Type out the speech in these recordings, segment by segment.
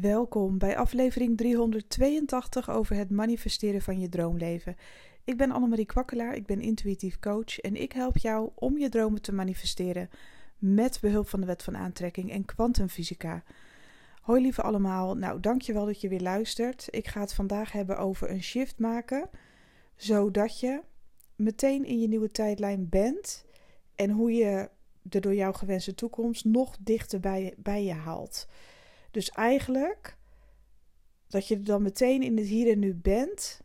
Welkom bij aflevering 382 over het manifesteren van je droomleven. Ik ben Annemarie Kwakkelaar, ik ben intuïtief coach en ik help jou om je dromen te manifesteren met behulp van de wet van aantrekking en kwantumfysica. Hoi lieve allemaal, nou dankjewel dat je weer luistert. Ik ga het vandaag hebben over een shift maken, zodat je meteen in je nieuwe tijdlijn bent en hoe je de door jou gewenste toekomst nog dichter bij, bij je haalt. Dus eigenlijk dat je dan meteen in het hier en nu bent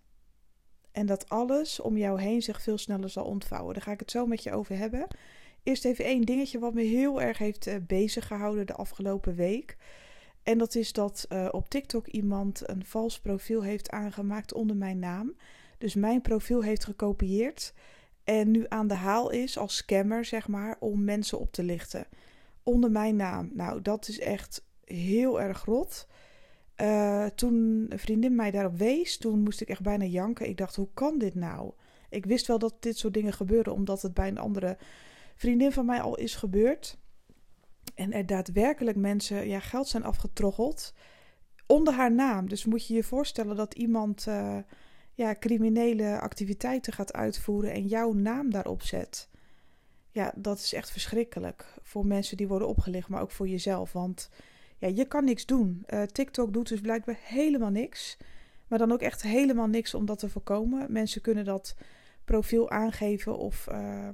en dat alles om jou heen zich veel sneller zal ontvouwen. Daar ga ik het zo met je over hebben. Eerst even één dingetje wat me heel erg heeft uh, bezig gehouden de afgelopen week. En dat is dat uh, op TikTok iemand een vals profiel heeft aangemaakt onder mijn naam. Dus mijn profiel heeft gekopieerd. En nu aan de haal is als scammer, zeg maar, om mensen op te lichten. Onder mijn naam. Nou, dat is echt heel erg rot. Uh, toen een vriendin mij daarop wees, toen moest ik echt bijna janken. Ik dacht, hoe kan dit nou? Ik wist wel dat dit soort dingen gebeuren, omdat het bij een andere vriendin van mij al is gebeurd. En er daadwerkelijk mensen ja, geld zijn afgetroggeld onder haar naam. Dus moet je je voorstellen dat iemand uh, ja, criminele activiteiten gaat uitvoeren en jouw naam daarop zet. Ja, dat is echt verschrikkelijk voor mensen die worden opgelicht, maar ook voor jezelf. Want ja, je kan niks doen. Uh, TikTok doet dus blijkbaar helemaal niks. Maar dan ook echt helemaal niks om dat te voorkomen. Mensen kunnen dat profiel aangeven of uh,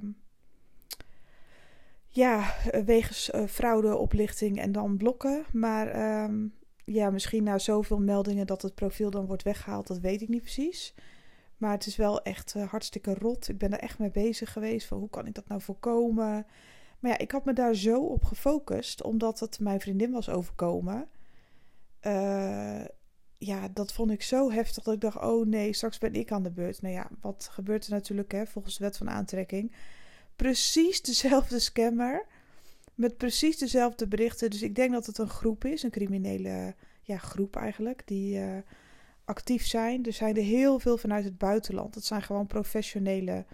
ja, wegens uh, fraude, oplichting en dan blokken. Maar um, ja, misschien na zoveel meldingen dat het profiel dan wordt weggehaald, dat weet ik niet precies. Maar het is wel echt hartstikke rot. Ik ben er echt mee bezig geweest van hoe kan ik dat nou voorkomen. Maar ja, ik had me daar zo op gefocust, omdat het mijn vriendin was overkomen. Uh, ja, dat vond ik zo heftig dat ik dacht: oh nee, straks ben ik aan de beurt. Nou ja, wat gebeurt er natuurlijk hè, volgens de wet van aantrekking? Precies dezelfde scammer. Met precies dezelfde berichten. Dus ik denk dat het een groep is, een criminele ja, groep eigenlijk, die uh, actief zijn. Er zijn er heel veel vanuit het buitenland. Het zijn gewoon professionele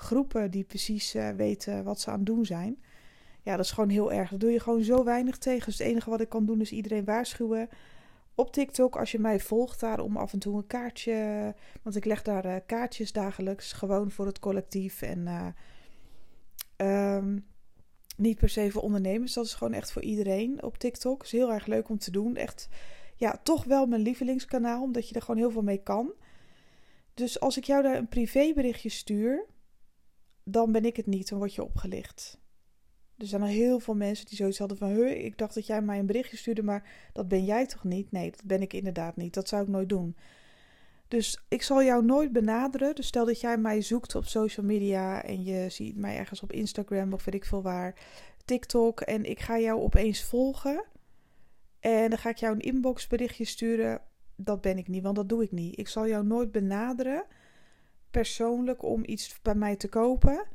groepen die precies uh, weten wat ze aan het doen zijn. Ja, dat is gewoon heel erg. Daar doe je gewoon zo weinig tegen. Dus het enige wat ik kan doen is iedereen waarschuwen. Op TikTok, als je mij volgt daar om af en toe een kaartje. Want ik leg daar uh, kaartjes dagelijks. Gewoon voor het collectief. En uh, um, niet per se voor ondernemers. Dat is gewoon echt voor iedereen op TikTok. Is heel erg leuk om te doen. Echt, ja, toch wel mijn lievelingskanaal. Omdat je er gewoon heel veel mee kan. Dus als ik jou daar een privéberichtje stuur dan ben ik het niet, dan word je opgelicht. Er zijn al heel veel mensen die zoiets hadden van... ik dacht dat jij mij een berichtje stuurde, maar dat ben jij toch niet? Nee, dat ben ik inderdaad niet. Dat zou ik nooit doen. Dus ik zal jou nooit benaderen. Dus stel dat jij mij zoekt op social media... en je ziet mij ergens op Instagram of weet ik veel waar... TikTok en ik ga jou opeens volgen... en dan ga ik jou een inbox berichtje sturen... dat ben ik niet, want dat doe ik niet. Ik zal jou nooit benaderen persoonlijk om iets bij mij te kopen.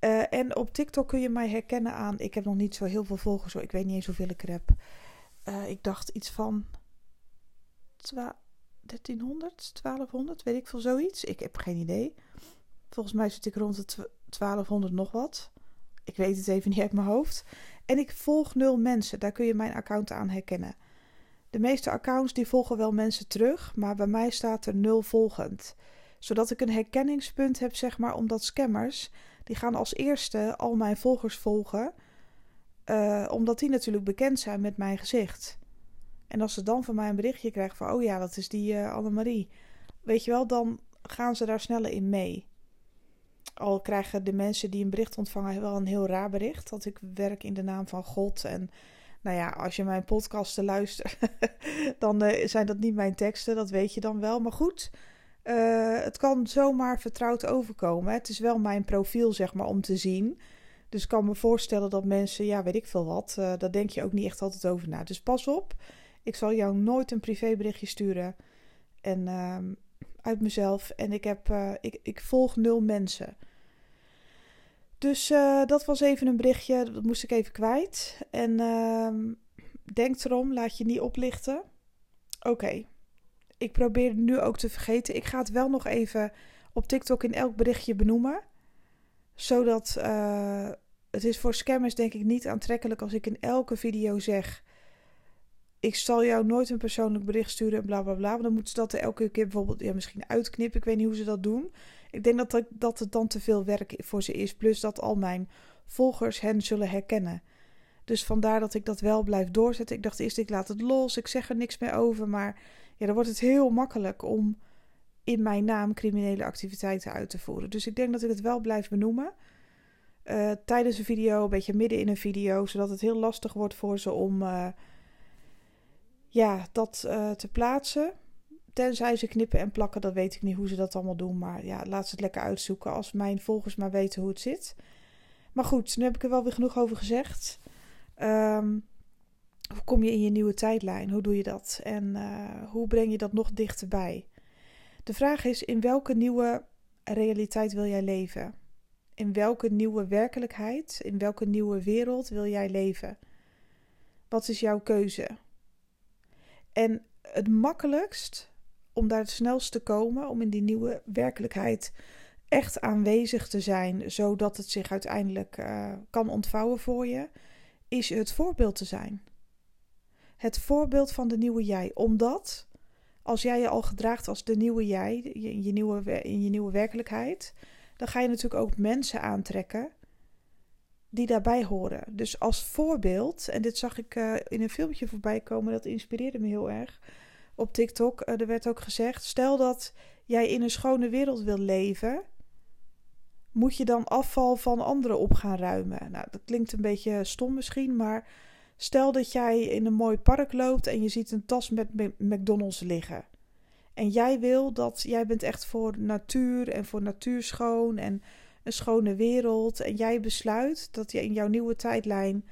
Uh, en op TikTok kun je mij herkennen aan. Ik heb nog niet zo heel veel volgers, hoor. ik weet niet eens hoeveel ik er heb. Uh, ik dacht iets van 1300, 1200, weet ik veel zoiets. Ik heb geen idee. Volgens mij zit ik rond de 1200 nog wat. Ik weet het even niet uit mijn hoofd. En ik volg nul mensen. Daar kun je mijn account aan herkennen. De meeste accounts die volgen wel mensen terug, maar bij mij staat er nul volgend zodat ik een herkenningspunt heb, zeg maar, omdat scammers, die gaan als eerste al mijn volgers volgen, uh, omdat die natuurlijk bekend zijn met mijn gezicht. En als ze dan van mij een berichtje krijgen van, oh ja, dat is die uh, Annemarie, weet je wel, dan gaan ze daar sneller in mee. Al krijgen de mensen die een bericht ontvangen wel een heel raar bericht, dat ik werk in de naam van God en... Nou ja, als je mijn podcasten luistert, dan uh, zijn dat niet mijn teksten, dat weet je dan wel. Maar goed, uh, het kan zomaar vertrouwd overkomen. Het is wel mijn profiel, zeg maar, om te zien. Dus ik kan me voorstellen dat mensen, ja, weet ik veel wat, uh, daar denk je ook niet echt altijd over na. Dus pas op, ik zal jou nooit een privéberichtje sturen. En uh, uit mezelf. En ik, heb, uh, ik, ik volg nul mensen. Dus dat was even een berichtje, dat moest ik even kwijt. En ehm, denk erom, laat je niet oplichten. Oké. Ik probeer het nu ook te vergeten. Ik ga het wel nog even op TikTok in elk berichtje benoemen. Zodat uh, het is voor scammers denk ik niet aantrekkelijk als ik in elke video zeg... ik zal jou nooit een persoonlijk bericht sturen en bla bla bla. Want dan moeten ze dat elke keer bijvoorbeeld ja, misschien uitknippen. Ik weet niet hoe ze dat doen. Ik denk dat, dat het dan te veel werk voor ze is. Plus dat al mijn volgers hen zullen herkennen. Dus vandaar dat ik dat wel blijf doorzetten. Ik dacht eerst, ik laat het los. Ik zeg er niks meer over. Maar ja, dan wordt het heel makkelijk om in mijn naam criminele activiteiten uit te voeren. Dus ik denk dat ik het wel blijf benoemen. Uh, tijdens een video, een beetje midden in een video, zodat het heel lastig wordt voor ze om uh, ja, dat uh, te plaatsen. Tenzij ze knippen en plakken, dan weet ik niet hoe ze dat allemaal doen. Maar ja, laat ze het lekker uitzoeken als mijn volgers maar weten hoe het zit. Maar goed, nu heb ik er wel weer genoeg over gezegd. Um, hoe kom je in je nieuwe tijdlijn? Hoe doe je dat? En uh, hoe breng je dat nog dichterbij? De vraag is: in welke nieuwe realiteit wil jij leven? In welke nieuwe werkelijkheid, in welke nieuwe wereld wil jij leven? Wat is jouw keuze? En het makkelijkst om daar het snelst te komen, om in die nieuwe werkelijkheid echt aanwezig te zijn, zodat het zich uiteindelijk uh, kan ontvouwen voor je, is het voorbeeld te zijn. Het voorbeeld van de nieuwe jij. Omdat als jij je al gedraagt als de nieuwe jij, in je nieuwe, in je nieuwe werkelijkheid, dan ga je natuurlijk ook mensen aantrekken die daarbij horen. Dus als voorbeeld, en dit zag ik uh, in een filmpje voorbij komen, dat inspireerde me heel erg op TikTok. Uh, er werd ook gezegd: stel dat jij in een schone wereld wil leven, moet je dan afval van anderen op gaan ruimen. Nou, dat klinkt een beetje stom misschien, maar stel dat jij in een mooi park loopt en je ziet een tas met McDonald's liggen. En jij wil dat, jij bent echt voor natuur en voor natuurschoon en een schone wereld. En jij besluit dat je in jouw nieuwe tijdlijn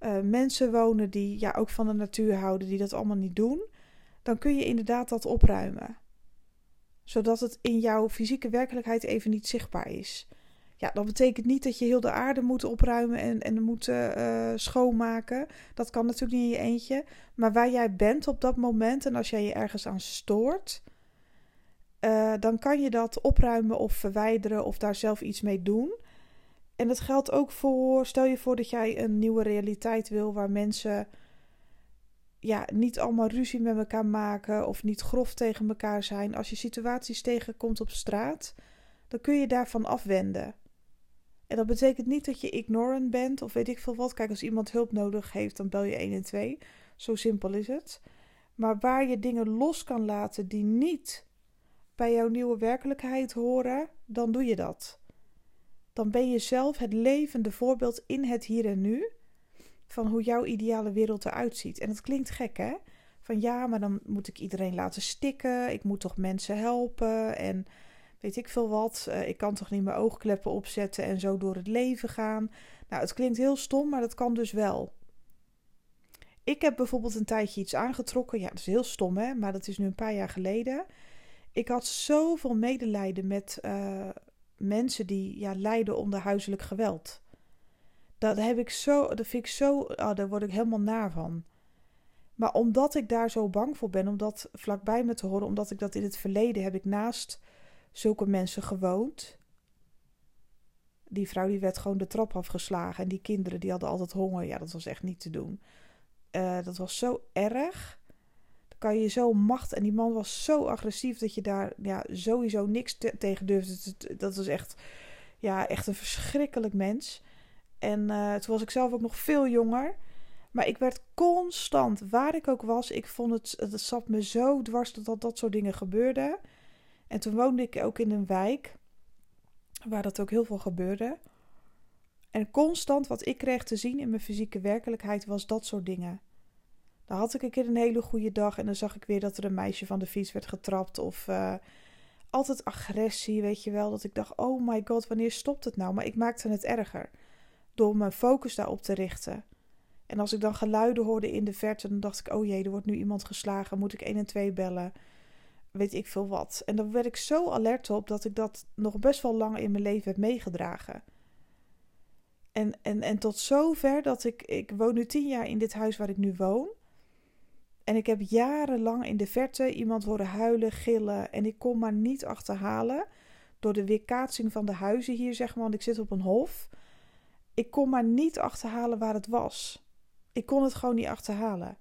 uh, mensen wonen die ja, ook van de natuur houden, die dat allemaal niet doen. Dan kun je inderdaad dat opruimen. Zodat het in jouw fysieke werkelijkheid even niet zichtbaar is. Ja, dat betekent niet dat je heel de aarde moet opruimen en, en moet uh, schoonmaken. Dat kan natuurlijk niet in je eentje. Maar waar jij bent op dat moment en als jij je ergens aan stoort, uh, dan kan je dat opruimen of verwijderen of daar zelf iets mee doen. En dat geldt ook voor, stel je voor dat jij een nieuwe realiteit wil waar mensen ja, niet allemaal ruzie met elkaar maken of niet grof tegen elkaar zijn. Als je situaties tegenkomt op straat, dan kun je daarvan afwenden. En dat betekent niet dat je ignorant bent of weet ik veel wat. Kijk, als iemand hulp nodig heeft, dan bel je 112. Zo simpel is het. Maar waar je dingen los kan laten die niet bij jouw nieuwe werkelijkheid horen, dan doe je dat. Dan ben je zelf het levende voorbeeld in het hier en nu van hoe jouw ideale wereld eruit ziet. En dat klinkt gek, hè? Van ja, maar dan moet ik iedereen laten stikken. Ik moet toch mensen helpen en weet ik veel wat. Uh, ik kan toch niet mijn oogkleppen opzetten en zo door het leven gaan. Nou, het klinkt heel stom, maar dat kan dus wel. Ik heb bijvoorbeeld een tijdje iets aangetrokken. Ja, dat is heel stom, hè? Maar dat is nu een paar jaar geleden. Ik had zoveel medelijden met uh, mensen die ja, lijden onder huiselijk geweld. Dat heb ik zo, dat vind ik zo, oh, daar word ik helemaal naar van. Maar omdat ik daar zo bang voor ben, om dat vlakbij me te horen, omdat ik dat in het verleden heb ik naast zulke mensen gewoond. Die vrouw die werd gewoon de trap afgeslagen en die kinderen die hadden altijd honger. Ja, dat was echt niet te doen. Uh, dat was zo erg kan je zo macht. En die man was zo agressief dat je daar ja, sowieso niks tegen durfde. Dat was echt, ja, echt een verschrikkelijk mens. En uh, toen was ik zelf ook nog veel jonger. Maar ik werd constant, waar ik ook was, ik vond het, het zat me zo dwars dat, dat dat soort dingen gebeurden. En toen woonde ik ook in een wijk waar dat ook heel veel gebeurde. En constant wat ik kreeg te zien in mijn fysieke werkelijkheid was dat soort dingen. Dan had ik een keer een hele goede dag en dan zag ik weer dat er een meisje van de fiets werd getrapt. Of uh, altijd agressie, weet je wel. Dat ik dacht, oh my god, wanneer stopt het nou? Maar ik maakte het erger door mijn focus daarop te richten. En als ik dan geluiden hoorde in de verte, dan dacht ik, oh jee, er wordt nu iemand geslagen. Moet ik 1 en 2 bellen? Weet ik veel wat. En dan werd ik zo alert op dat ik dat nog best wel lang in mijn leven heb meegedragen. En, en, en tot zover dat ik, ik woon nu tien jaar in dit huis waar ik nu woon. En ik heb jarenlang in de verte iemand horen huilen, gillen. En ik kon maar niet achterhalen. Door de weerkaatsing van de huizen hier, zeg maar. Want ik zit op een hof. Ik kon maar niet achterhalen waar het was. Ik kon het gewoon niet achterhalen.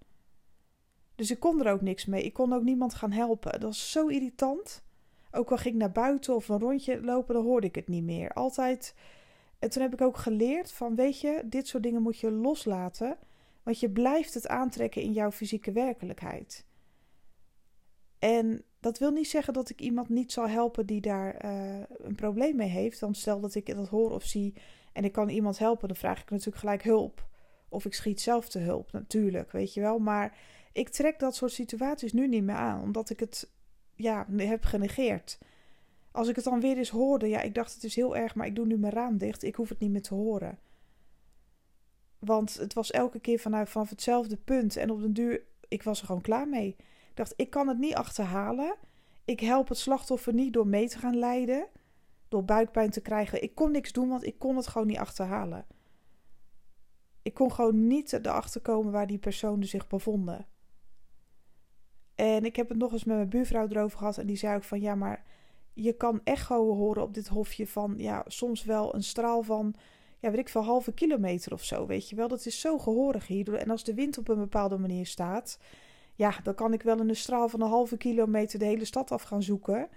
Dus ik kon er ook niks mee. Ik kon ook niemand gaan helpen. Dat was zo irritant. Ook al ging ik naar buiten of een rondje lopen, dan hoorde ik het niet meer. Altijd. En toen heb ik ook geleerd van, weet je, dit soort dingen moet je loslaten. Want je blijft het aantrekken in jouw fysieke werkelijkheid. En dat wil niet zeggen dat ik iemand niet zal helpen die daar uh, een probleem mee heeft. Dan stel dat ik dat hoor of zie en ik kan iemand helpen, dan vraag ik natuurlijk gelijk hulp. Of ik schiet zelf te hulp, natuurlijk, weet je wel. Maar ik trek dat soort situaties nu niet meer aan, omdat ik het ja, heb genegeerd. Als ik het dan weer eens hoorde, ja, ik dacht het is heel erg, maar ik doe nu mijn raam dicht. Ik hoef het niet meer te horen. Want het was elke keer vanuit vanaf hetzelfde punt. En op den duur, ik was er gewoon klaar mee. Ik dacht, ik kan het niet achterhalen. Ik help het slachtoffer niet door mee te gaan lijden. Door buikpijn te krijgen. Ik kon niks doen, want ik kon het gewoon niet achterhalen. Ik kon gewoon niet erachter komen waar die personen zich bevonden. En ik heb het nog eens met mijn buurvrouw erover gehad. En die zei ook van ja, maar je kan echo horen op dit hofje van ja, soms wel een straal van ja, weet ik veel, halve kilometer of zo. Weet je wel, dat is zo gehoorig hier. En als de wind op een bepaalde manier staat, ja, dan kan ik wel in een straal van een halve kilometer de hele stad af gaan zoeken.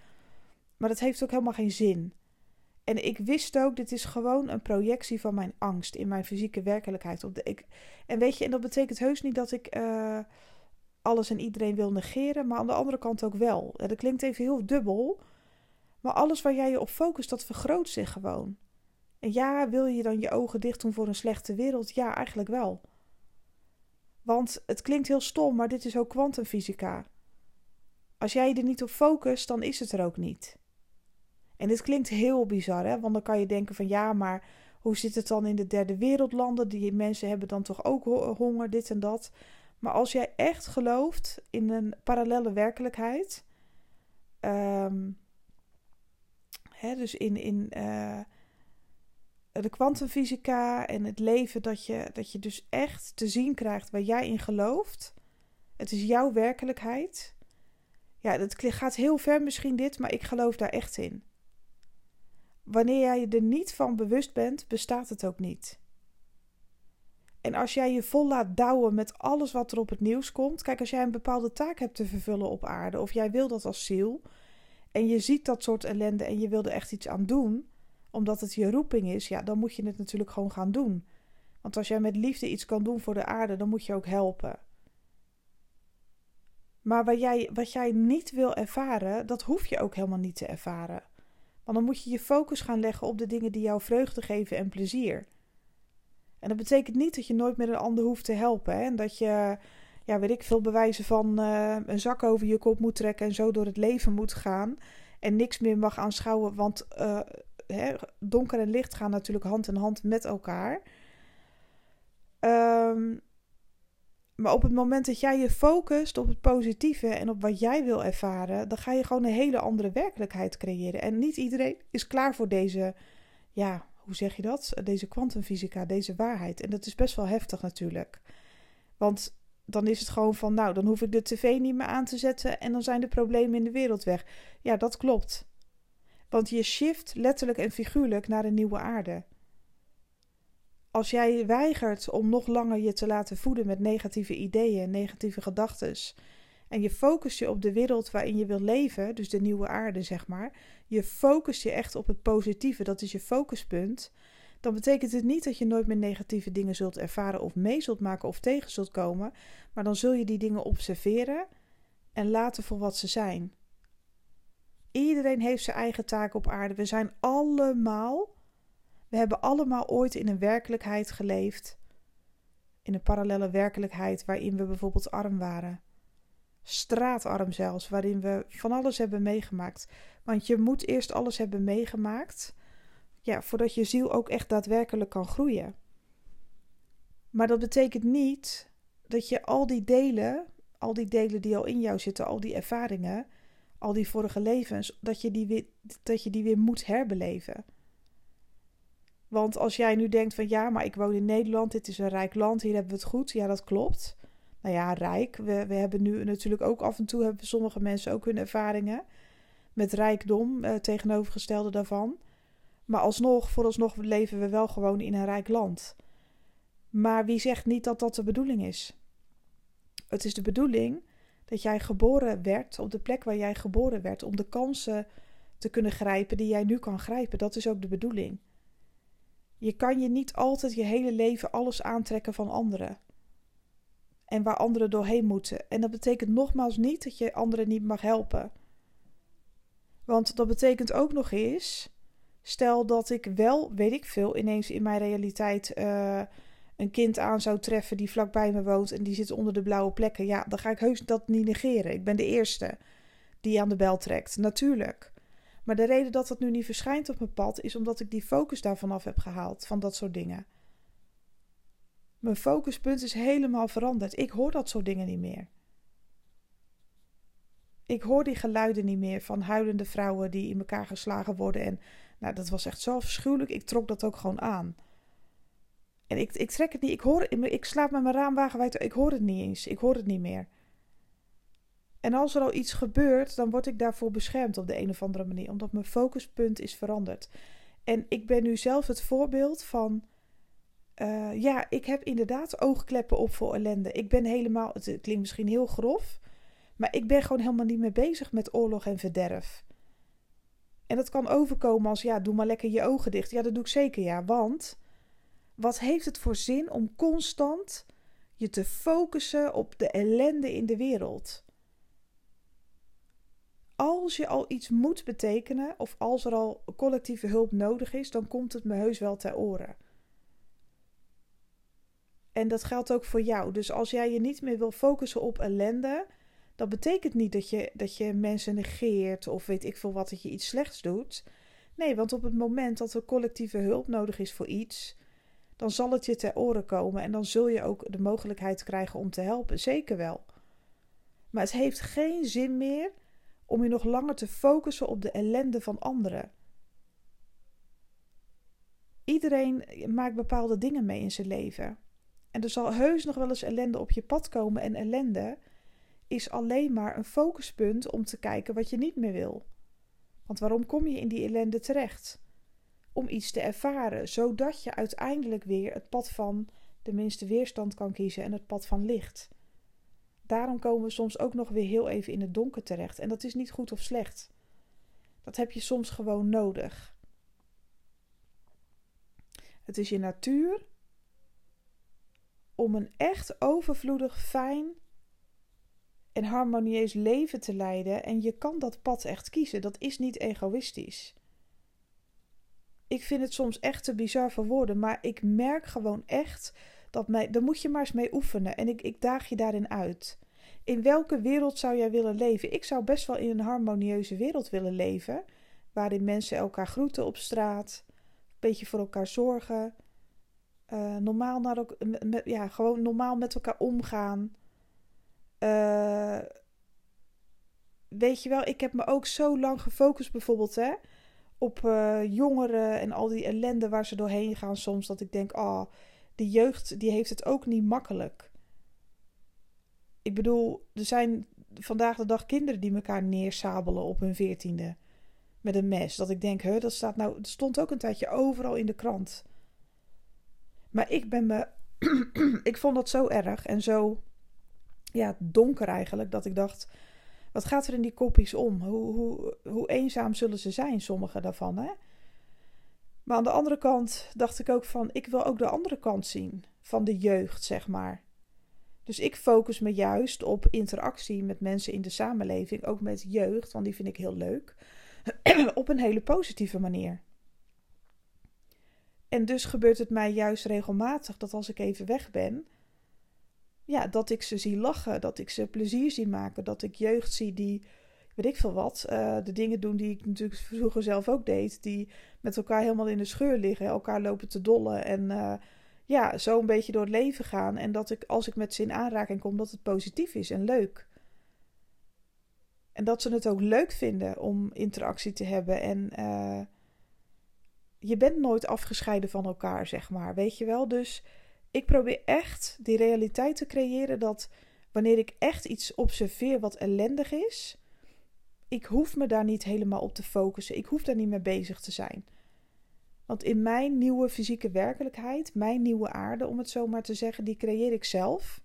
Maar dat heeft ook helemaal geen zin. En ik wist ook, dit is gewoon een projectie van mijn angst in mijn fysieke werkelijkheid. Op de, ik, en weet je, en dat betekent heus niet dat ik uh, alles en iedereen wil negeren, maar aan de andere kant ook wel. En dat klinkt even heel dubbel, maar alles waar jij je op focust, dat vergroot zich gewoon. En ja, wil je dan je ogen dicht doen voor een slechte wereld? Ja, eigenlijk wel. Want het klinkt heel stom, maar dit is ook kwantumfysica. Als jij er niet op focust, dan is het er ook niet. En dit klinkt heel bizar, hè? want dan kan je denken van ja, maar hoe zit het dan in de derde wereldlanden? Die mensen hebben dan toch ook honger, dit en dat. Maar als jij echt gelooft in een parallele werkelijkheid, um, hè, dus in, in uh, de kwantumfysica en het leven, dat je, dat je dus echt te zien krijgt waar jij in gelooft. Het is jouw werkelijkheid. Ja, het gaat heel ver misschien dit, maar ik geloof daar echt in. Wanneer jij je er niet van bewust bent, bestaat het ook niet. En als jij je vol laat douwen met alles wat er op het nieuws komt. Kijk, als jij een bepaalde taak hebt te vervullen op aarde, of jij wil dat als ziel. En je ziet dat soort ellende en je wil er echt iets aan doen, omdat het je roeping is, ja, dan moet je het natuurlijk gewoon gaan doen. Want als jij met liefde iets kan doen voor de aarde, dan moet je ook helpen. Maar wat jij, wat jij niet wil ervaren, dat hoef je ook helemaal niet te ervaren. Want dan moet je je focus gaan leggen op de dingen die jou vreugde geven en plezier. En dat betekent niet dat je nooit meer een ander hoeft te helpen. Hè? En dat je, ja, weet ik veel, bewijzen van uh, een zak over je kop moet trekken en zo door het leven moet gaan. En niks meer mag aanschouwen, want uh, hè, donker en licht gaan natuurlijk hand in hand met elkaar. Um, maar op het moment dat jij je focust op het positieve en op wat jij wil ervaren, dan ga je gewoon een hele andere werkelijkheid creëren. En niet iedereen is klaar voor deze, ja, hoe zeg je dat? Deze kwantumfysica, deze waarheid. En dat is best wel heftig natuurlijk. Want dan is het gewoon van, nou, dan hoef ik de tv niet meer aan te zetten en dan zijn de problemen in de wereld weg. Ja, dat klopt. Want je shift letterlijk en figuurlijk naar een nieuwe aarde. Als jij weigert om nog langer je te laten voeden met negatieve ideeën, negatieve gedachten, en je focust je op de wereld waarin je wil leven, dus de nieuwe aarde, zeg maar, je focust je echt op het positieve, dat is je focuspunt, dan betekent het niet dat je nooit meer negatieve dingen zult ervaren of mee zult maken of tegen zult komen, maar dan zul je die dingen observeren en laten voor wat ze zijn. Iedereen heeft zijn eigen taak op aarde. We zijn allemaal we hebben allemaal ooit in een werkelijkheid geleefd. In een parallele werkelijkheid waarin we bijvoorbeeld arm waren. Straatarm zelfs, waarin we van alles hebben meegemaakt. Want je moet eerst alles hebben meegemaakt. Ja, voordat je ziel ook echt daadwerkelijk kan groeien. Maar dat betekent niet dat je al die delen, al die delen die al in jou zitten, al die ervaringen, al die vorige levens, dat je die weer, dat je die weer moet herbeleven. Want als jij nu denkt van ja, maar ik woon in Nederland, dit is een rijk land, hier hebben we het goed. Ja, dat klopt. Nou ja, rijk. We, we hebben nu natuurlijk ook af en toe hebben sommige mensen ook hun ervaringen met rijkdom, eh, tegenovergestelde daarvan. Maar alsnog, vooralsnog leven we wel gewoon in een rijk land. Maar wie zegt niet dat dat de bedoeling is? Het is de bedoeling Dat jij geboren werd op de plek waar jij geboren werd, om de kansen te kunnen grijpen die jij nu kan grijpen. Dat is ook de bedoeling. Je kan je niet altijd je hele leven alles aantrekken van anderen. En waar anderen doorheen moeten. En dat betekent nogmaals niet dat je anderen niet mag helpen. Want dat betekent ook nog eens. Stel dat ik wel, weet ik veel, ineens in mijn realiteit uh, een kind aan zou treffen die vlakbij me woont en die zit onder de blauwe plekken. Ja, dan ga ik heus dat niet negeren. Ik ben de eerste die aan de bel trekt. Natuurlijk. Maar de reden dat dat nu niet verschijnt op mijn pad is omdat ik die focus daarvan af heb gehaald, van dat soort dingen. Mijn focuspunt is helemaal veranderd. Ik hoor dat soort dingen niet meer. Ik hoor die geluiden niet meer van huilende vrouwen die in elkaar geslagen worden. En nou, dat was echt zo afschuwelijk. Ik trok dat ook gewoon aan. En ik, ik trek het niet. Ik, hoor, ik slaap met mijn raam wagenwijd. Ik hoor het niet eens. Ik hoor het niet meer. En als er al iets gebeurt, dan word ik daarvoor beschermd op de een of andere manier, omdat mijn focuspunt is veranderd. En ik ben nu zelf het voorbeeld van. Uh, ja, ik heb inderdaad oogkleppen op voor ellende. Ik ben helemaal. Het klinkt misschien heel grof. Maar ik ben gewoon helemaal niet meer bezig met oorlog en verderf. En dat kan overkomen als: ja, doe maar lekker je ogen dicht. Ja, dat doe ik zeker, ja. Want wat heeft het voor zin om constant je te focussen op de ellende in de wereld? als je al iets moet betekenen of als er al collectieve hulp nodig is, dan komt het me heus wel ter oren. En dat geldt ook voor jou. Dus als jij je niet meer wil focussen op ellende, dat betekent niet dat je, dat je mensen negeert of weet ik veel wat, dat je iets slechts doet. Nee, want op het moment dat er collectieve hulp nodig is voor iets, dan zal het je ter oren komen en dan zul je ook de mogelijkheid krijgen om te helpen. Zeker wel. Maar het heeft geen zin meer om je nog langer te focussen op de ellende van anderen. Iedereen maakt bepaalde dingen mee in zijn leven. En er zal heus nog wel eens ellende op je pad komen. En ellende is alleen maar een focuspunt om te kijken wat je niet meer wil. Want waarom kom je in die ellende terecht? Om iets te ervaren, zodat je uiteindelijk weer het pad van de minste weerstand kan kiezen en het pad van licht daarom komen we soms ook nog weer heel even in het donker terecht. En dat is niet goed of slecht. Dat heb je soms gewoon nodig. Het is je natuur om een echt overvloedig, fijn en harmonieus leven te leiden. En je kan dat pad echt kiezen. Dat is niet egoïstisch. Ik vind het soms echt te bizar voor woorden, maar ik merk gewoon echt dat mij, daar moet je maar eens mee oefenen. En ik, ik daag je daarin uit. In welke wereld zou jij willen leven? Ik zou best wel in een harmonieuze wereld willen leven. Waarin mensen elkaar groeten op straat. Een beetje voor elkaar zorgen. Uh, normaal naar ja, gewoon normaal met elkaar omgaan. Uh, weet je wel, ik heb me ook zo lang gefocust bijvoorbeeld hè, op uh, jongeren en al die ellende waar ze doorheen gaan soms. Dat ik denk, oh, de jeugd die heeft het ook niet makkelijk. Ik bedoel, er zijn vandaag de dag kinderen die elkaar neersabelen op hun veertiende met een mes. Dat ik denk, hè, dat staat nou, dat stond ook een tijdje overal in de krant. Maar ik ben me, ik vond dat zo erg en zo, ja, donker eigenlijk, dat ik dacht, wat gaat er in die kopjes om? Hoe, hoe, hoe eenzaam zullen ze zijn, sommige daarvan, hè? Maar aan de andere kant dacht ik ook van, ik wil ook de andere kant zien van de jeugd, zeg maar. Dus ik focus me juist op interactie met mensen in de samenleving, ook met jeugd, want die vind ik heel leuk, op een hele positieve manier. En dus gebeurt het mij juist regelmatig dat als ik even weg ben, ja, dat ik ze zie lachen, dat ik ze plezier zie maken, dat ik jeugd zie die, weet ik veel wat, uh, de dingen doen die ik natuurlijk vroeger zelf ook deed, die met elkaar helemaal in de scheur liggen, elkaar lopen te dollen en uh, ja, zo een beetje door het leven gaan. En dat ik, als ik met ze in aanraking kom, dat het positief is en leuk. En dat ze het ook leuk vinden om interactie te hebben. En uh, je bent nooit afgescheiden van elkaar, zeg maar. Weet je wel? Dus ik probeer echt die realiteit te creëren dat wanneer ik echt iets observeer wat ellendig is, ik hoef me daar niet helemaal op te focussen. Ik hoef daar niet mee bezig te zijn. Want in mijn nieuwe fysieke werkelijkheid, mijn nieuwe aarde, om het zo maar te zeggen, die creëer ik zelf.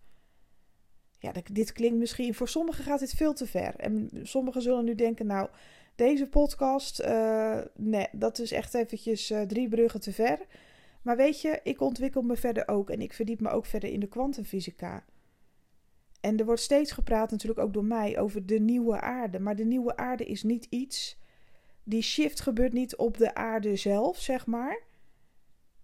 Ja, dit klinkt misschien, voor sommigen gaat dit veel te ver. En sommigen zullen nu denken, nou, deze podcast, uh, nee, dat is echt eventjes uh, drie bruggen te ver. Maar weet je, ik ontwikkel me verder ook en ik verdiep me ook verder in de kwantumfysica. En er wordt steeds gepraat, natuurlijk ook door mij, over de nieuwe aarde. Maar de nieuwe aarde is niet iets. Die shift gebeurt niet op de aarde zelf, zeg maar.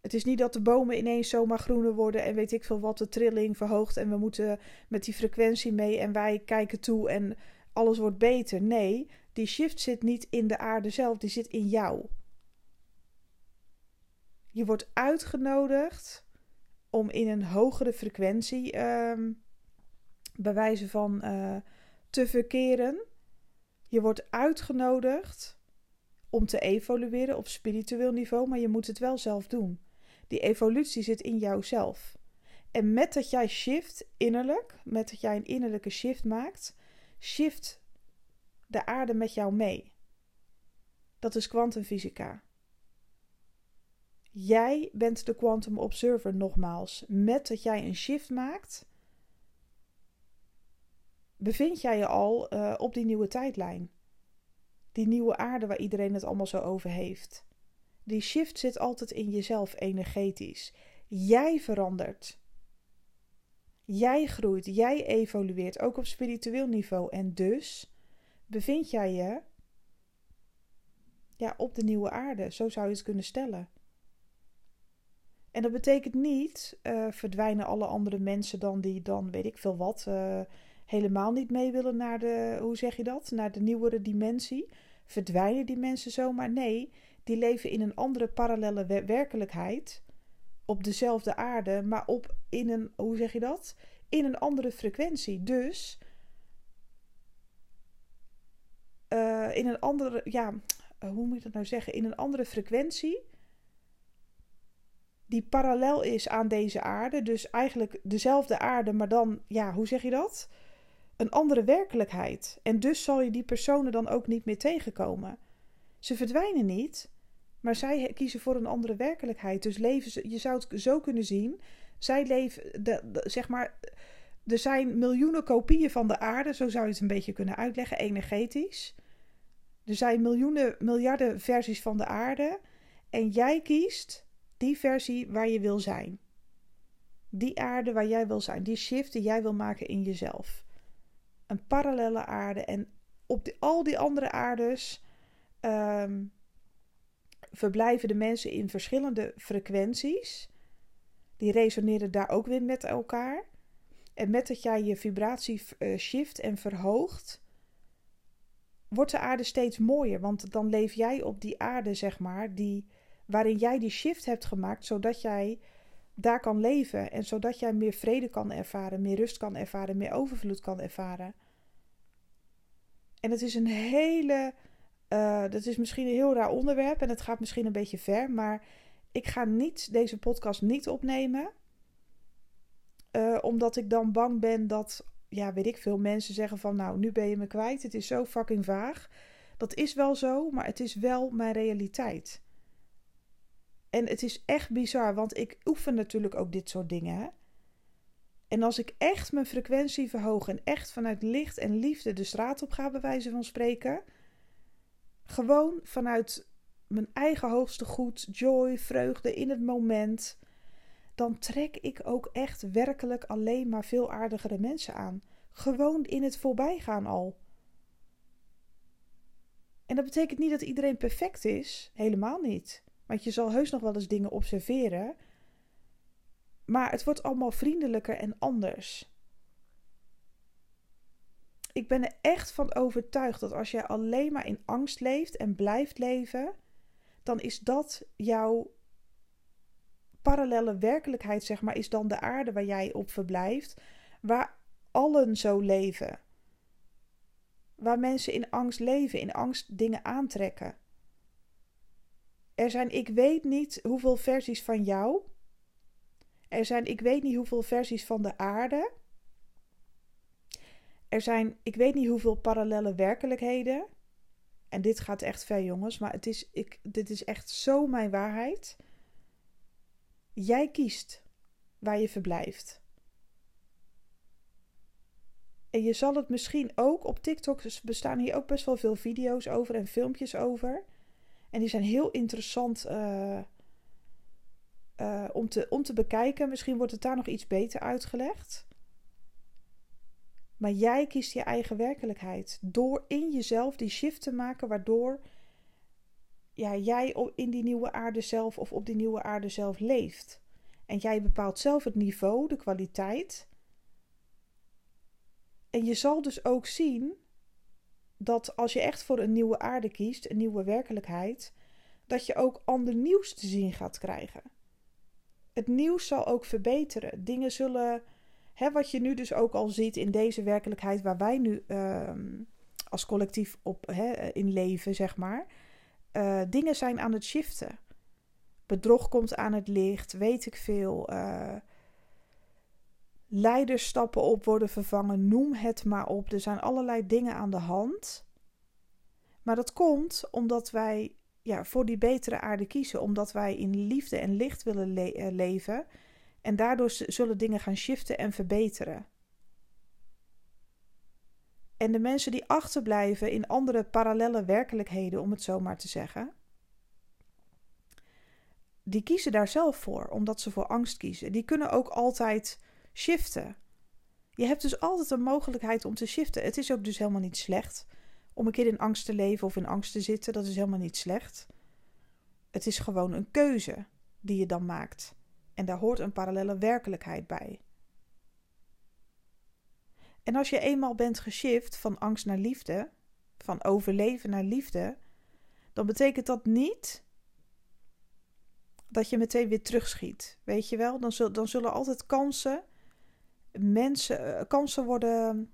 Het is niet dat de bomen ineens zomaar groener worden en weet ik veel wat, de trilling verhoogt en we moeten met die frequentie mee en wij kijken toe en alles wordt beter. Nee, die shift zit niet in de aarde zelf, die zit in jou. Je wordt uitgenodigd om in een hogere frequentie, um, bij wijze van uh, te verkeren. Je wordt uitgenodigd om te evolueren op spiritueel niveau, maar je moet het wel zelf doen. Die evolutie zit in jouzelf. En met dat jij shift innerlijk, met dat jij een innerlijke shift maakt, shift de aarde met jou mee. Dat is kwantumfysica. Jij bent de quantum observer nogmaals. Met dat jij een shift maakt, bevind jij je al uh, op die nieuwe tijdlijn. Die nieuwe aarde waar iedereen het allemaal zo over heeft. Die shift zit altijd in jezelf energetisch. Jij verandert. Jij groeit, jij evolueert, ook op spiritueel niveau. En dus bevind jij je ja, op de nieuwe aarde. Zo zou je het kunnen stellen. En dat betekent niet uh, verdwijnen alle andere mensen dan die dan, weet ik veel wat, uh, helemaal niet mee willen naar de, hoe zeg je dat, naar de nieuwere dimensie. Verdwijnen die mensen zomaar? Nee, die leven in een andere parallele werkelijkheid. Op dezelfde aarde, maar op in een, hoe zeg je dat? In een andere frequentie. Dus uh, in een andere, ja, hoe moet ik dat nou zeggen? In een andere frequentie. Die parallel is aan deze aarde. Dus eigenlijk dezelfde aarde, maar dan, ja, hoe zeg je dat? Een andere werkelijkheid. En dus zal je die personen dan ook niet meer tegenkomen. Ze verdwijnen niet, maar zij kiezen voor een andere werkelijkheid. Dus leven ze, je zou het zo kunnen zien. Zij leven, de, zeg maar, er zijn miljoenen kopieën van de aarde, zo zou je het een beetje kunnen uitleggen, energetisch. Er zijn miljoenen, miljarden versies van de aarde. En jij kiest die versie waar je wil zijn. Die aarde waar jij wil zijn. Die shift die jij wil maken in jezelf. Een parallele aarde. En op al die andere aardes ehm, verblijven de mensen in verschillende frequenties. Die resoneren daar ook weer met elkaar. En met dat jij je vibratie uh, shift en verhoogt, wordt de aarde steeds mooier. Want dan leef jij op die aarde, zeg maar, die, waarin jij die shift hebt gemaakt, zodat jij daar kan leven. En zodat jij meer vrede kan ervaren, meer rust kan ervaren, meer overvloed kan ervaren. En het is een hele uh, dat is misschien een heel raar onderwerp en het gaat misschien een beetje ver, maar ik ga niet deze podcast niet opnemen. Uh, omdat ik dan bang ben dat, ja, weet ik veel, mensen zeggen van, nou, nu ben je me kwijt. Het is zo fucking vaag. Dat is wel zo, maar het is wel mijn realiteit. En het is echt bizar, want ik oefen natuurlijk ook dit soort dingen. En als ik echt mijn frequentie verhoog en echt vanuit licht en liefde de straat op ga, bij wijze van spreken gewoon vanuit mijn eigen hoogste goed, joy, vreugde in het moment. Dan trek ik ook echt werkelijk alleen maar veel aardigere mensen aan. Gewoon in het voorbijgaan al. En dat betekent niet dat iedereen perfect is. Helemaal niet. Want je zal heus nog wel eens dingen observeren. Maar het wordt allemaal vriendelijker en anders ik ben er echt van overtuigd dat als jij alleen maar in angst leeft en blijft leven, dan is dat jouw parallele werkelijkheid, zeg maar, is dan de aarde waar jij op verblijft, waar allen zo leven. Waar mensen in angst leven, in angst dingen aantrekken. Er zijn, ik weet niet hoeveel versies van jou. Er zijn, ik weet niet hoeveel versies van de aarde. Er zijn, ik weet niet hoeveel parallele werkelijkheden. En dit gaat echt ver, jongens, maar het is, ik, dit is echt zo mijn waarheid. Jij kiest waar je verblijft. En je zal het misschien ook op TikTok bestaan hier ook best wel veel video's over en filmpjes over. En die zijn heel interessant uh, uh, om, te, om te bekijken. Misschien wordt het daar nog iets beter uitgelegd. Maar jij kiest je eigen werkelijkheid. Door in jezelf die shift te maken, waardoor ja, jij in die nieuwe aarde zelf of op die nieuwe aarde zelf leeft. En jij bepaalt zelf het niveau, de kwaliteit. En je zal dus ook zien dat als je echt voor een nieuwe aarde kiest, een nieuwe werkelijkheid, dat je ook ander nieuws te zien gaat krijgen. Het nieuws zal ook verbeteren. Dingen zullen, hè, wat je nu dus ook al ziet in deze werkelijkheid waar wij nu ehm, als collectief op, hè, in leven, zeg maar. Uh, dingen zijn aan het shiften. Bedrog komt aan het licht, weet ik veel. Uh, leiders stappen op, worden vervangen, noem het maar op. Er zijn allerlei dingen aan de hand. Maar dat komt omdat wij ja, voor die betere aarde kiezen, omdat wij in liefde en licht willen eh, leven. En daardoor zullen dingen gaan shiften en verbeteren. En de mensen die achterblijven in andere parallele werkelijkheden, om het zo maar te zeggen, die kiezen daar zelf voor, omdat ze voor angst kiezen. Die kunnen ook altijd shiften. Je hebt dus altijd een mogelijkheid om te shiften. Het is ook dus helemaal niet slecht om een keer in angst te leven of in angst te zitten. Dat is helemaal niet slecht. Het is gewoon een keuze die je dan maakt. En daar hoort een parallele werkelijkheid bij. En als je eenmaal bent geshift van angst naar liefde, van overleven naar liefde, dan betekent dat niet dat je meteen weer terugschiet. Weet je wel? Dan, dan zullen altijd kansen, mensen, eh, kansen worden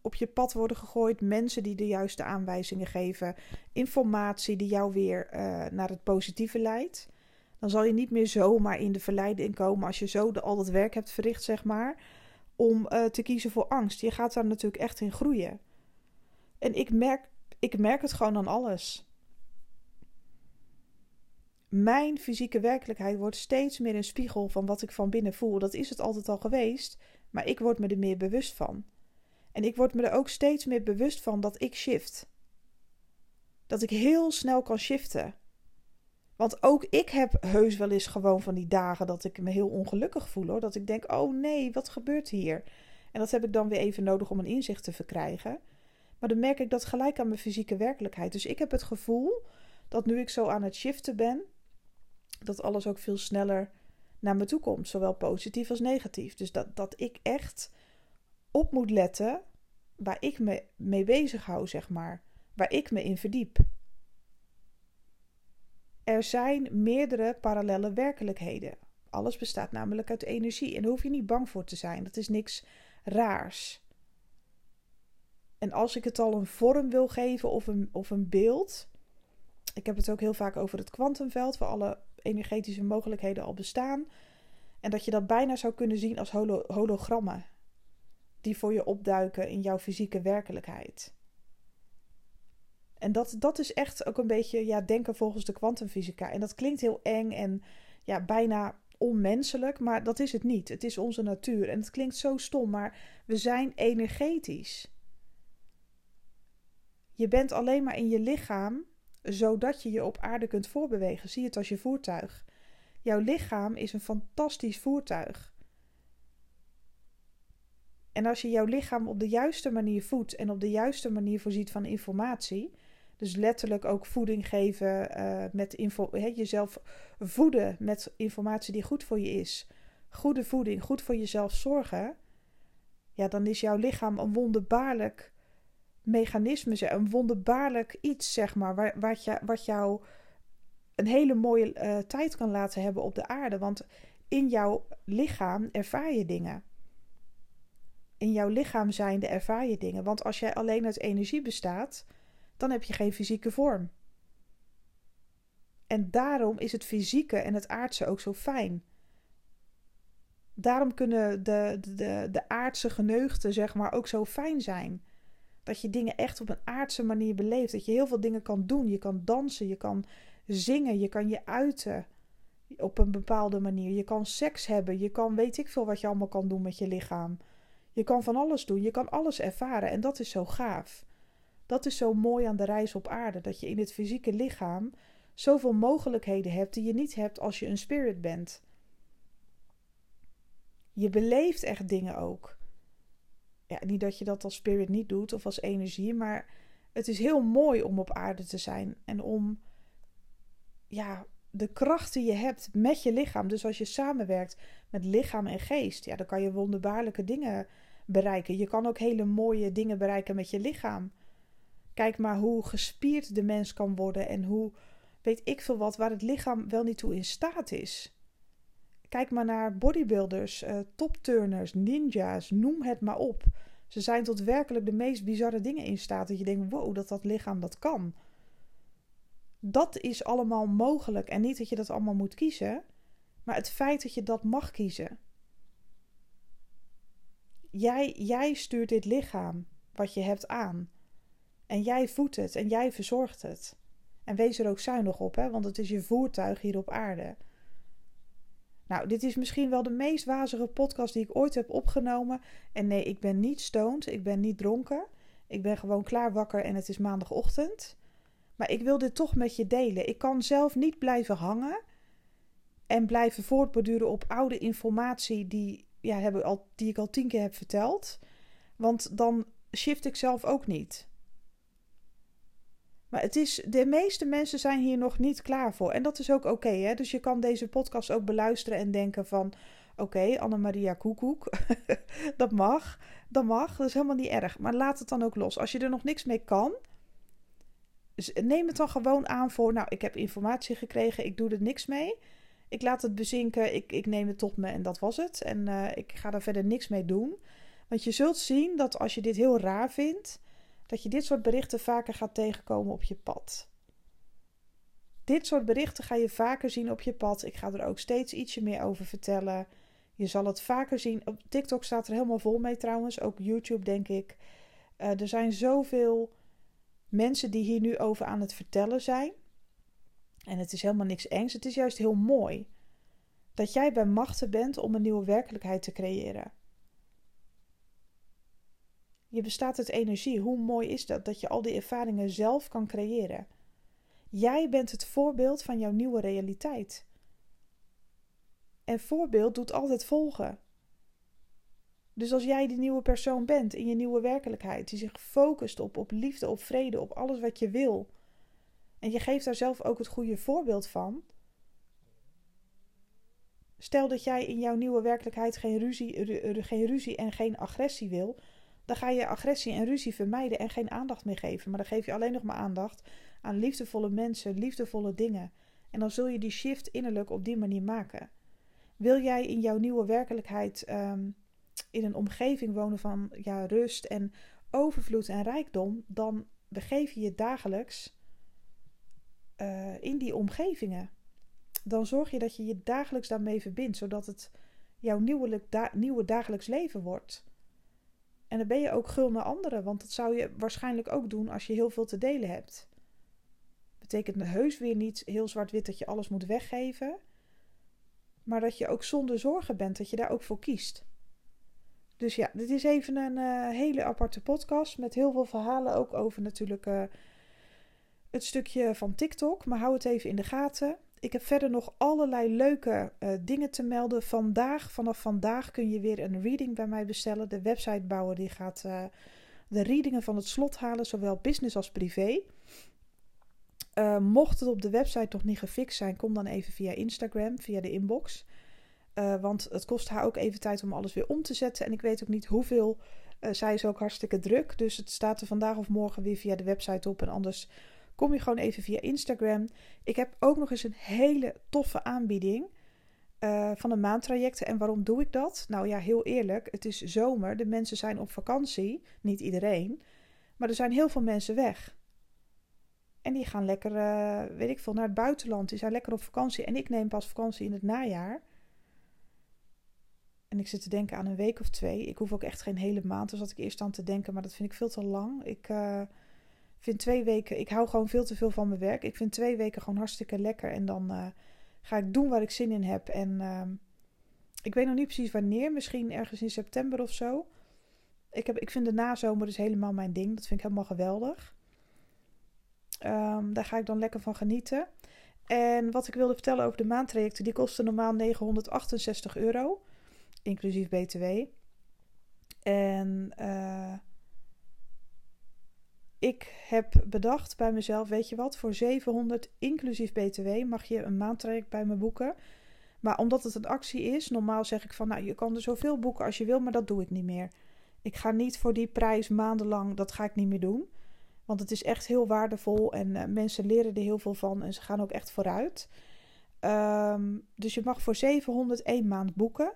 op je pad worden gegooid. Mensen die de juiste aanwijzingen geven. Informatie die jou weer uh, naar het positieve leidt. Dan zal je niet meer zomaar in de verleiding komen als je zo de, al dat werk hebt verricht, zeg maar. Om uh, te kiezen voor angst. Je gaat daar natuurlijk echt in groeien. En ik merk, ik merk het gewoon aan alles. Mijn fysieke werkelijkheid wordt steeds meer een spiegel van wat ik van binnen voel. Dat is het altijd al geweest, maar ik word me er meer bewust van. En ik word me er ook steeds meer bewust van dat ik shift. Dat ik heel snel kan shiften. Want ook ik heb heus wel eens gewoon van die dagen dat ik me heel ongelukkig voel hoor. Dat ik denk, oh nee, wat gebeurt hier? En dat heb ik dan weer even nodig om een inzicht te verkrijgen. Maar dan merk ik dat gelijk aan mijn fysieke werkelijkheid. Dus ik heb het gevoel dat nu ik zo aan het shiften ben, dat alles ook veel sneller naar me toe komt. Zowel positief als negatief. Dus dat, dat ik echt op moet letten waar ik me mee bezig hou, zeg maar. Waar ik me in verdiep. Er zijn meerdere parallele werkelijkheden. Alles bestaat namelijk uit energie en daar hoef je niet bang voor te zijn. Dat is niks raars. En als ik het al een vorm wil geven of een, of een beeld. Ik heb het ook heel vaak over het kwantumveld, waar alle energetische mogelijkheden al bestaan. En dat je dat bijna zou kunnen zien als hologrammen die voor je opduiken in jouw fysieke werkelijkheid. En dat, dat is echt ook een beetje ja, denken volgens de kwantumfysica. En dat klinkt heel eng en ja, bijna onmenselijk, maar dat is het niet. Het is onze natuur. En het klinkt zo stom, maar we zijn energetisch. Je bent alleen maar in je lichaam zodat je je op aarde kunt voorbewegen. Zie het als je voertuig. Jouw lichaam is een fantastisch voertuig. En als je jouw lichaam op de juiste manier voedt en op de juiste manier voorziet van informatie, dus letterlijk ook voeding geven, uh, met info, jezelf voeden met informatie die goed voor je is, goede voeding, goed voor jezelf zorgen, ja, dan is jouw lichaam een wonderbaarlijk mechanisme, een wonderbaarlijk iets, zeg maar, wat, je, wat jou een hele mooie uh, tijd kan laten hebben op de aarde. Want in jouw lichaam ervaar je dingen in jouw lichaam zijnde ervaar je dingen. Want als jij alleen uit energie bestaat, dan heb je geen fysieke vorm. En daarom is het fysieke en het aardse ook zo fijn. Daarom kunnen de, de, de aardse geneugten, zeg maar, ook zo fijn zijn. Dat je dingen echt op een aardse manier beleeft. Dat je heel veel dingen kan doen. Je kan dansen, je kan zingen, je kan je uiten op een bepaalde manier. Je kan seks hebben, je kan weet ik veel wat je allemaal kan doen met je lichaam. Je kan van alles doen, je kan alles ervaren en dat is zo gaaf. Dat is zo mooi aan de reis op aarde, dat je in het fysieke lichaam zoveel mogelijkheden hebt die je niet hebt als je een spirit bent. Je beleeft echt dingen ook. Ja, niet dat je dat als spirit niet doet of als energie, maar het is heel mooi om op aarde te zijn en om ja, de kracht die je hebt met je lichaam. Dus als je samenwerkt met lichaam en geest, ja, dan kan je wonderbaarlijke dingen bereiken. Je kan ook hele mooie dingen bereiken met je lichaam. Kijk maar hoe gespierd de mens kan worden en hoe weet ik veel wat, waar het lichaam wel niet toe in staat is. Kijk maar naar bodybuilders, uh, topturners, ninja's, noem het maar op. Ze zijn tot werkelijk de meest bizarre dingen in staat. Dat je denkt, wow, dat dat lichaam dat kan. Dat is allemaal mogelijk. En niet dat je dat allemaal moet kiezen. Maar het feit dat je dat mag kiezen. Jij, jij stuurt dit lichaam wat je hebt aan. En jij voedt het en jij verzorgt het. En wees er ook zuinig op, hè, want het is je voertuig hier op aarde. Nou, dit is misschien wel de meest wazige podcast die ik ooit heb opgenomen. En nee, ik ben niet stoned, ik ben niet dronken. Ik ben gewoon klaar wakker en het is maandagochtend. Maar ik wil dit toch met je delen. Ik kan zelf niet blijven hangen en blijven voortborduren op oude informatie die, ja, hebben al, die ik al tien keer heb verteld. Want dan shift ik zelf ook niet. Maar het is, de meeste mensen zijn hier nog niet klaar voor. En dat is ook oké. dus je kan deze podcast ook beluisteren en denken van... Oké, okay, Annemaria Koekoek, dat mag. Dat mag, dat is helemaal niet erg. Maar laat het dan ook los. Als je er nog niks mee kan, neem het dan gewoon aan voor... Nou, ik heb informatie gekregen, ik doe er niks mee. Ik laat het bezinken, ik, ik neem het tot me en dat was het. En uh, ik ga daar verder niks mee doen. Want je zult zien dat als je dit heel raar vindt dat je dit soort berichten vaker gaat tegenkomen op je pad. Dit soort berichten ga je vaker zien op je pad. Ik ga er ook steeds ietsje meer over vertellen. Je zal het vaker zien. Op TikTok staat er helemaal vol mee trouwens. Ook YouTube, denk ik. Uh, er zijn zoveel mensen die hier nu over aan het vertellen zijn. En het is helemaal niks engs. Het is juist heel mooi. Dat jij bij machten bent om een nieuwe werkelijkheid te creëren. Je bestaat uit energie. Hoe mooi is dat? Dat je al die ervaringen zelf kan creëren. Jij bent het voorbeeld van jouw nieuwe realiteit. En voorbeeld doet altijd volgen. Dus als jij die nieuwe persoon bent in je nieuwe werkelijkheid, die zich focust op, op liefde, op vrede, op alles wat je wil, en je geeft daar zelf ook het goede voorbeeld van. Stel dat jij in jouw nieuwe werkelijkheid geen ruzie, geen ruzie en geen agressie wil, dan ga je agressie en ruzie vermijden en geen aandacht meer geven. Maar dan geef je alleen nog maar aandacht aan liefdevolle mensen, liefdevolle dingen. En dan zul je die shift innerlijk op die manier maken. Wil jij in jouw nieuwe werkelijkheid um, in een omgeving wonen van ja, rust en overvloed en rijkdom, dan begeef je je dagelijks uh, in die omgevingen. Dan zorg je dat je je dagelijks daarmee verbindt, zodat het jouw nieuwe, nieuwe dagelijks leven wordt. En dan ben je ook gul naar anderen, want dat zou je waarschijnlijk ook doen als je heel veel te delen hebt. Betekent heus weer niet heel zwart-wit dat je alles moet weggeven, maar dat je ook zonder zorgen bent, dat je daar ook voor kiest. Dus ja, dit is even een uh, hele aparte podcast met heel veel verhalen, ook over natuurlijk uh, het stukje van TikTok. Maar hou het even in de gaten. Ik heb verder nog allerlei leuke uh, dingen te melden. Vandaag, vanaf vandaag kun je weer een reading bij mij bestellen. De websitebouwer die gaat uh, de readingen van het slot halen, zowel business als privé. Uh, mocht het op de website nog niet gefixt zijn, kom dan even via Instagram, via de inbox. want het kost haar ook even tijd om alles weer om te zetten. En ik weet ook niet hoeveel. zij is ook hartstikke druk. Dus het staat er vandaag of morgen weer via de website op. En anders kom je gewoon even via Instagram. Ik heb ook nog eens een hele toffe aanbieding uh, van een maandtraject. En waarom doe ik dat? Nou ja, heel eerlijk, het is zomer. De mensen zijn op vakantie. Niet iedereen. Maar er zijn heel veel mensen weg. En die gaan lekker, uh, weet ik veel, naar het buitenland. Die zijn lekker op vakantie. En ik neem pas vakantie in het najaar. En ik zit te denken aan een week of twee. Ik hoef ook echt geen hele maand. Dus zat ik eerst aan te denken, maar dat vind ik veel te lang. Ik, uh, vind twee weken, ik hou gewoon veel te veel van mijn werk. Ik vind twee weken gewoon hartstikke lekker. En dan uh, ga ik doen waar ik zin in heb. En uh, ik weet nog niet precies wanneer, misschien ergens in september of zo. Ik, heb, ik vind de nazomer dus helemaal mijn ding. Dat vind ik helemaal geweldig. Ehm, daar ga ik dan lekker van genieten. En wat ik wilde vertellen over de maandtrajecten, die kosten normaal 968 euro, inclusief BTW. En uh, ik heb bedacht bij mezelf, weet je wat, voor 700 inclusief BTW mag je een maandtraject bij me boeken. Maar omdat het een actie is, normaal zeg ik van, nou, je kan er zoveel boeken als je wil, maar dat doe ik niet meer. Ik ga niet voor die prijs maandenlang, dat ga ik niet meer doen. Want het is echt heel waardevol en uh, mensen leren er heel veel van en ze gaan ook echt vooruit. Um, dus je mag voor 701 maand boeken.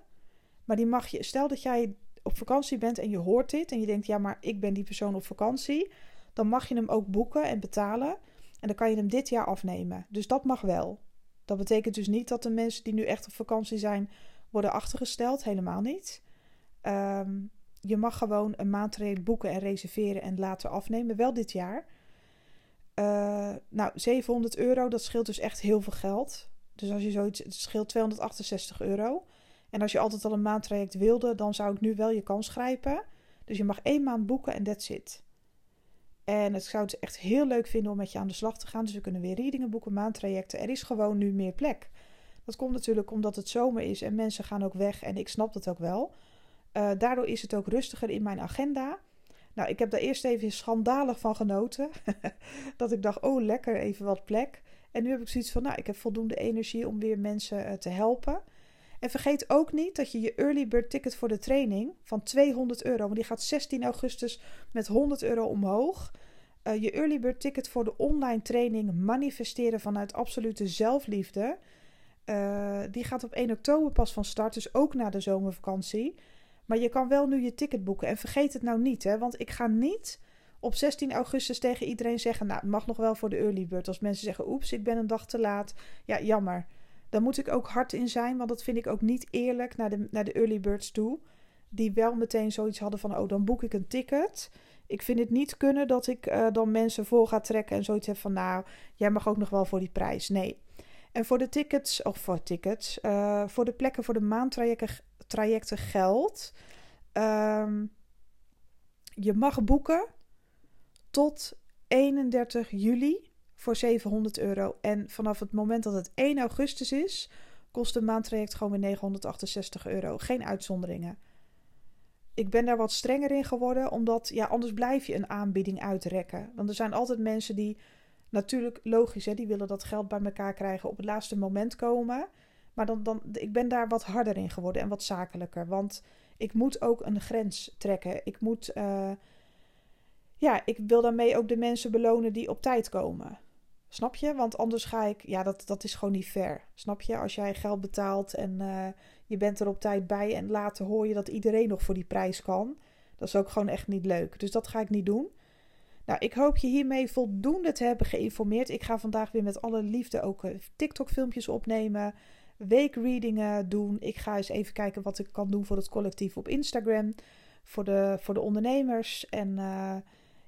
Maar die mag je, stel dat jij op vakantie bent en je hoort dit en je denkt, ja, maar ik ben die persoon op vakantie dan mag je hem ook boeken en betalen. En dan kan je hem dit jaar afnemen. Dus dat mag wel. Dat betekent dus niet dat de mensen die nu echt op vakantie zijn worden achtergesteld. Helemaal niet. Ehm, je mag gewoon een maandtraject boeken en reserveren en laten afnemen. Wel dit jaar. Uh, nou, 700 euro, dat scheelt dus echt heel veel geld. Dus als je zoiets, het scheelt 268 euro. En als je altijd al een maandtraject wilde, dan zou ik nu wel je kans grijpen. Dus je mag één maand boeken en that's it. En het zou het echt heel leuk vinden om met je aan de slag te gaan. Dus we kunnen weer readingen boeken, maandtrajecten. Er is gewoon nu meer plek. Dat komt natuurlijk omdat het zomer is en mensen gaan ook weg. En ik snap dat ook wel. Uh, daardoor is het ook rustiger in mijn agenda. Nou, ik heb daar eerst even schandalig van genoten. dat ik dacht, oh lekker, even wat plek. En nu heb ik zoiets van, nou, ik heb voldoende energie om weer mensen uh, te helpen. En vergeet ook niet dat je je early bird ticket voor de training van 200 euro, want die gaat 16 augustus met 100 euro omhoog. Uh, je early bird ticket voor de online training manifesteren vanuit absolute zelfliefde. Uh, die gaat op 1 oktober pas van start, dus ook na de zomervakantie. Maar je kan wel nu je ticket boeken. En vergeet het nou niet, hè, want ik ga niet op 16 augustus tegen iedereen zeggen: Nou, het mag nog wel voor de early bird. Als mensen zeggen: Oeps, ik ben een dag te laat. Ja, jammer. Daar moet ik ook hard in zijn, want dat vind ik ook niet eerlijk naar de, naar de early birds toe. Die wel meteen zoiets hadden van: Oh, dan boek ik een ticket. Ik vind het niet kunnen dat ik uh, dan mensen vol ga trekken en zoiets heb van: Nou, jij mag ook nog wel voor die prijs. Nee. En voor de tickets, of voor tickets, uh, voor de plekken voor de maandtrajecten trajecten geldt. Um, je mag boeken tot 31 juli voor 700 euro. En vanaf het moment dat het 1 augustus is, kost een maandtraject gewoon weer 968 euro. Geen uitzonderingen. Ik ben daar wat strenger in geworden, omdat ja, anders blijf je een aanbieding uitrekken. Want er zijn altijd mensen die, natuurlijk logisch, hè, die willen dat geld bij elkaar krijgen, op het laatste moment komen. Maar dan, dan, ik ben daar wat harder in geworden en wat zakelijker. Want ik moet ook een grens trekken. Ik moet, uh, ja, ik wil daarmee ook de mensen belonen die op tijd komen. Snap je? Want anders ga ik, ja, dat, dat is gewoon niet fair. Snap je? Als jij geld betaalt en uh, je bent er op tijd bij en later hoor je dat iedereen nog voor die prijs kan. Dat is ook gewoon echt niet leuk. Dus dat ga ik niet doen. Nou, ik hoop je hiermee voldoende te hebben geïnformeerd. Ik ga vandaag weer met alle liefde ook uh, TikTok-filmpjes opnemen, weekreadingen doen. Ik ga eens even kijken wat ik kan doen voor het collectief op Instagram, voor de, voor de ondernemers. En uh,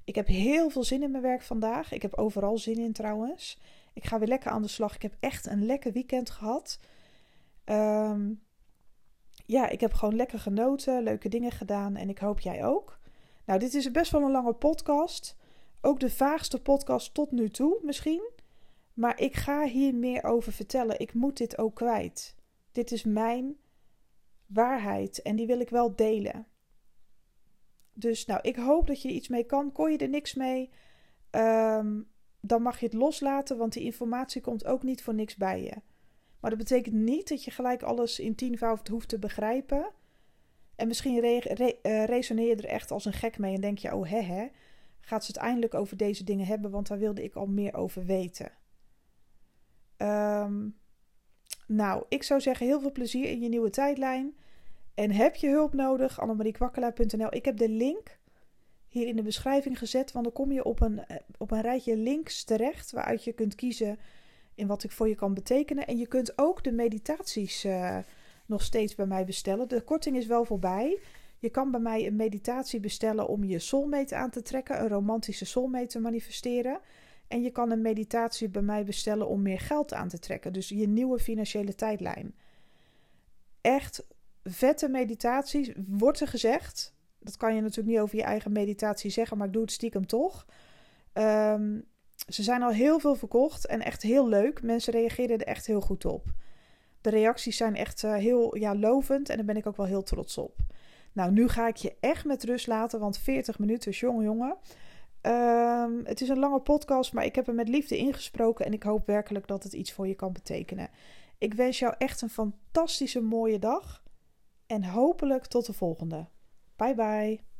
ik heb heel veel zin in mijn werk vandaag. Ik heb overal zin in trouwens. Ik ga weer lekker aan de slag. Ik heb echt een lekker weekend gehad. Um, ja, ik heb gewoon lekker genoten, leuke dingen gedaan en ik hoop jij ook. Nou, dit is best wel een lange podcast. Ook de vaagste podcast tot nu toe misschien. Maar ik ga hier meer over vertellen. Ik moet dit ook kwijt. Dit is mijn waarheid en die wil ik wel delen. Dus nou, ik hoop dat je er iets mee kan. Kon je er niks mee, um, dan mag je het loslaten, want die informatie komt ook niet voor niks bij je. Maar dat betekent niet dat je gelijk alles in tienvoud hoeft te begrijpen. En misschien uh, resoneer je er echt als een gek mee en denk je, oh hè hè, gaat ze het eindelijk over deze dingen hebben, want daar wilde ik al meer over weten. Um, nou, ik zou zeggen heel veel plezier in je nieuwe tijdlijn. En heb je hulp nodig? annemariekwakkelaar.nl. Ik heb de link hier in de beschrijving gezet, want dan kom je op een, eh, op een rijtje links terecht waaruit je kunt kiezen in wat ik voor je kan betekenen. En je kunt ook de meditaties uh, nog steeds bij mij bestellen. De korting is wel voorbij. Je kan bij mij een meditatie bestellen om je soulmate aan te trekken, een romantische soulmate te manifesteren. En je kan een meditatie bij mij bestellen om meer geld aan te trekken, dus je nieuwe financiële tijdlijn. Echt vette meditaties, wordt er gezegd. Dat kan je natuurlijk niet over je eigen meditatie zeggen, maar ik doe het stiekem toch. Ehm, ze zijn al heel veel verkocht en echt heel leuk. Mensen reageerden er echt heel goed op. De reacties zijn echt uh, heel ja, lovend en daar ben ik ook wel heel trots op. Nou, nu ga ik je echt met rust laten, want 40 minuten, jongen, jongen. Um, het is een lange podcast, maar ik heb hem met liefde ingesproken en ik hoop werkelijk dat het iets voor je kan betekenen. Ik wens jou echt een fantastische mooie dag en hopelijk tot de volgende. Bye bye.